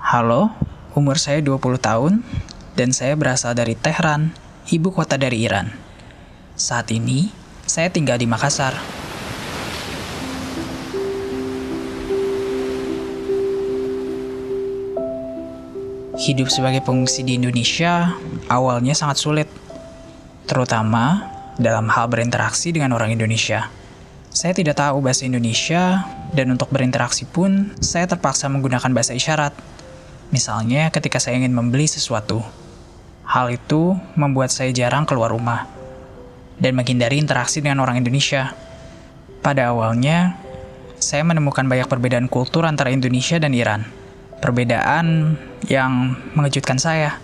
Halo, umur saya 20 tahun dan saya berasal dari Tehran, ibu kota dari Iran. Saat ini, saya tinggal di Makassar. Hidup sebagai pengungsi di Indonesia awalnya sangat sulit, terutama dalam hal berinteraksi dengan orang Indonesia. Saya tidak tahu bahasa Indonesia, dan untuk berinteraksi pun saya terpaksa menggunakan bahasa isyarat. Misalnya ketika saya ingin membeli sesuatu. Hal itu membuat saya jarang keluar rumah dan menghindari interaksi dengan orang Indonesia. Pada awalnya, saya menemukan banyak perbedaan kultur antara Indonesia dan Iran perbedaan yang mengejutkan saya.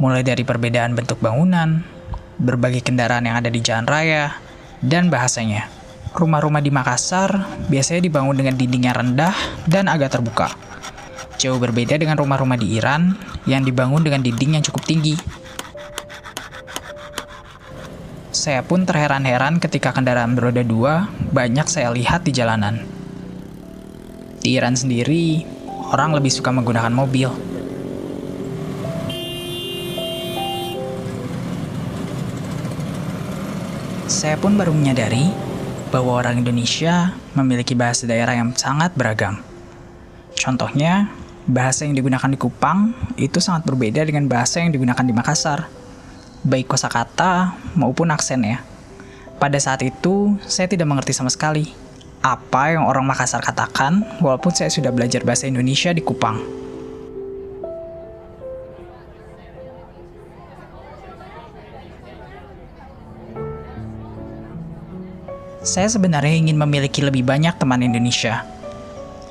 Mulai dari perbedaan bentuk bangunan, berbagai kendaraan yang ada di jalan raya, dan bahasanya. Rumah-rumah di Makassar biasanya dibangun dengan dinding yang rendah dan agak terbuka. Jauh berbeda dengan rumah-rumah di Iran yang dibangun dengan dinding yang cukup tinggi. Saya pun terheran-heran ketika kendaraan beroda dua banyak saya lihat di jalanan. Di Iran sendiri, orang lebih suka menggunakan mobil. Saya pun baru menyadari bahwa orang Indonesia memiliki bahasa daerah yang sangat beragam. Contohnya, bahasa yang digunakan di Kupang itu sangat berbeda dengan bahasa yang digunakan di Makassar, baik kosakata maupun aksennya. Pada saat itu, saya tidak mengerti sama sekali apa yang orang Makassar katakan, walaupun saya sudah belajar bahasa Indonesia di Kupang. Saya sebenarnya ingin memiliki lebih banyak teman Indonesia.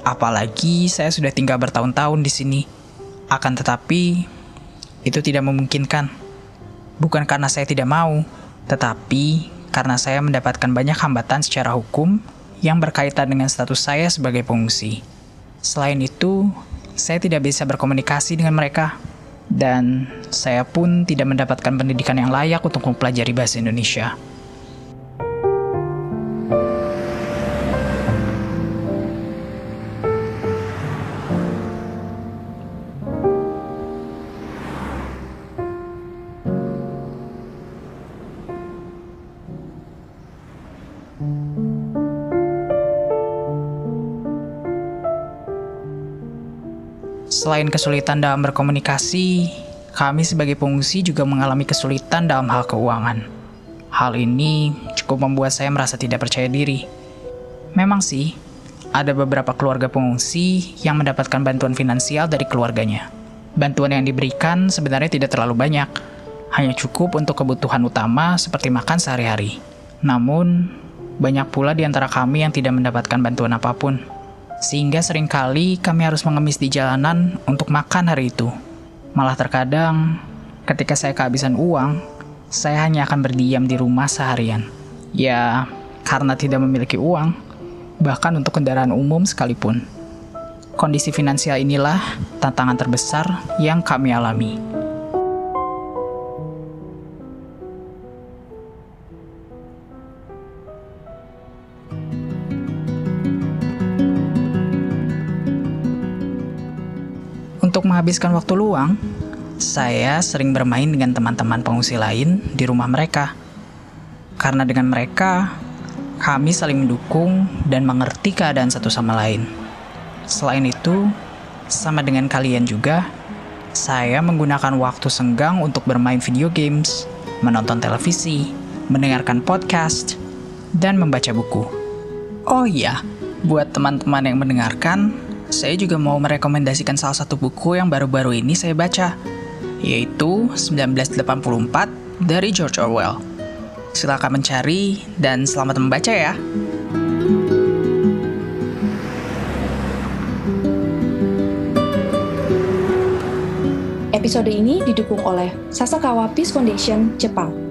Apalagi saya sudah tinggal bertahun-tahun di sini. Akan tetapi, itu tidak memungkinkan. Bukan karena saya tidak mau, tetapi karena saya mendapatkan banyak hambatan secara hukum yang berkaitan dengan status saya sebagai pengungsi. Selain itu, saya tidak bisa berkomunikasi dengan mereka, dan saya pun tidak mendapatkan pendidikan yang layak untuk mempelajari bahasa Indonesia. Selain kesulitan dalam berkomunikasi, kami sebagai pengungsi juga mengalami kesulitan dalam hal keuangan. Hal ini cukup membuat saya merasa tidak percaya diri. Memang sih, ada beberapa keluarga pengungsi yang mendapatkan bantuan finansial dari keluarganya. Bantuan yang diberikan sebenarnya tidak terlalu banyak, hanya cukup untuk kebutuhan utama seperti makan sehari-hari. Namun, banyak pula di antara kami yang tidak mendapatkan bantuan apa pun sehingga sering kali kami harus mengemis di jalanan untuk makan hari itu. Malah terkadang, ketika saya kehabisan uang, saya hanya akan berdiam di rumah seharian. Ya, karena tidak memiliki uang, bahkan untuk kendaraan umum sekalipun. Kondisi finansial inilah tantangan terbesar yang kami alami. Untuk menghabiskan waktu luang, saya sering bermain dengan teman-teman pengungsi lain di rumah mereka. Karena dengan mereka, kami saling mendukung dan mengerti keadaan satu sama lain. Selain itu, sama dengan kalian juga, saya menggunakan waktu senggang untuk bermain video games, menonton televisi, mendengarkan podcast, dan membaca buku. Oh iya, buat teman-teman yang mendengarkan, saya juga mau merekomendasikan salah satu buku yang baru-baru ini saya baca, yaitu 1984 dari George Orwell. Silakan mencari dan selamat membaca ya. Episode ini didukung oleh Sasakawa Peace Foundation Jepang.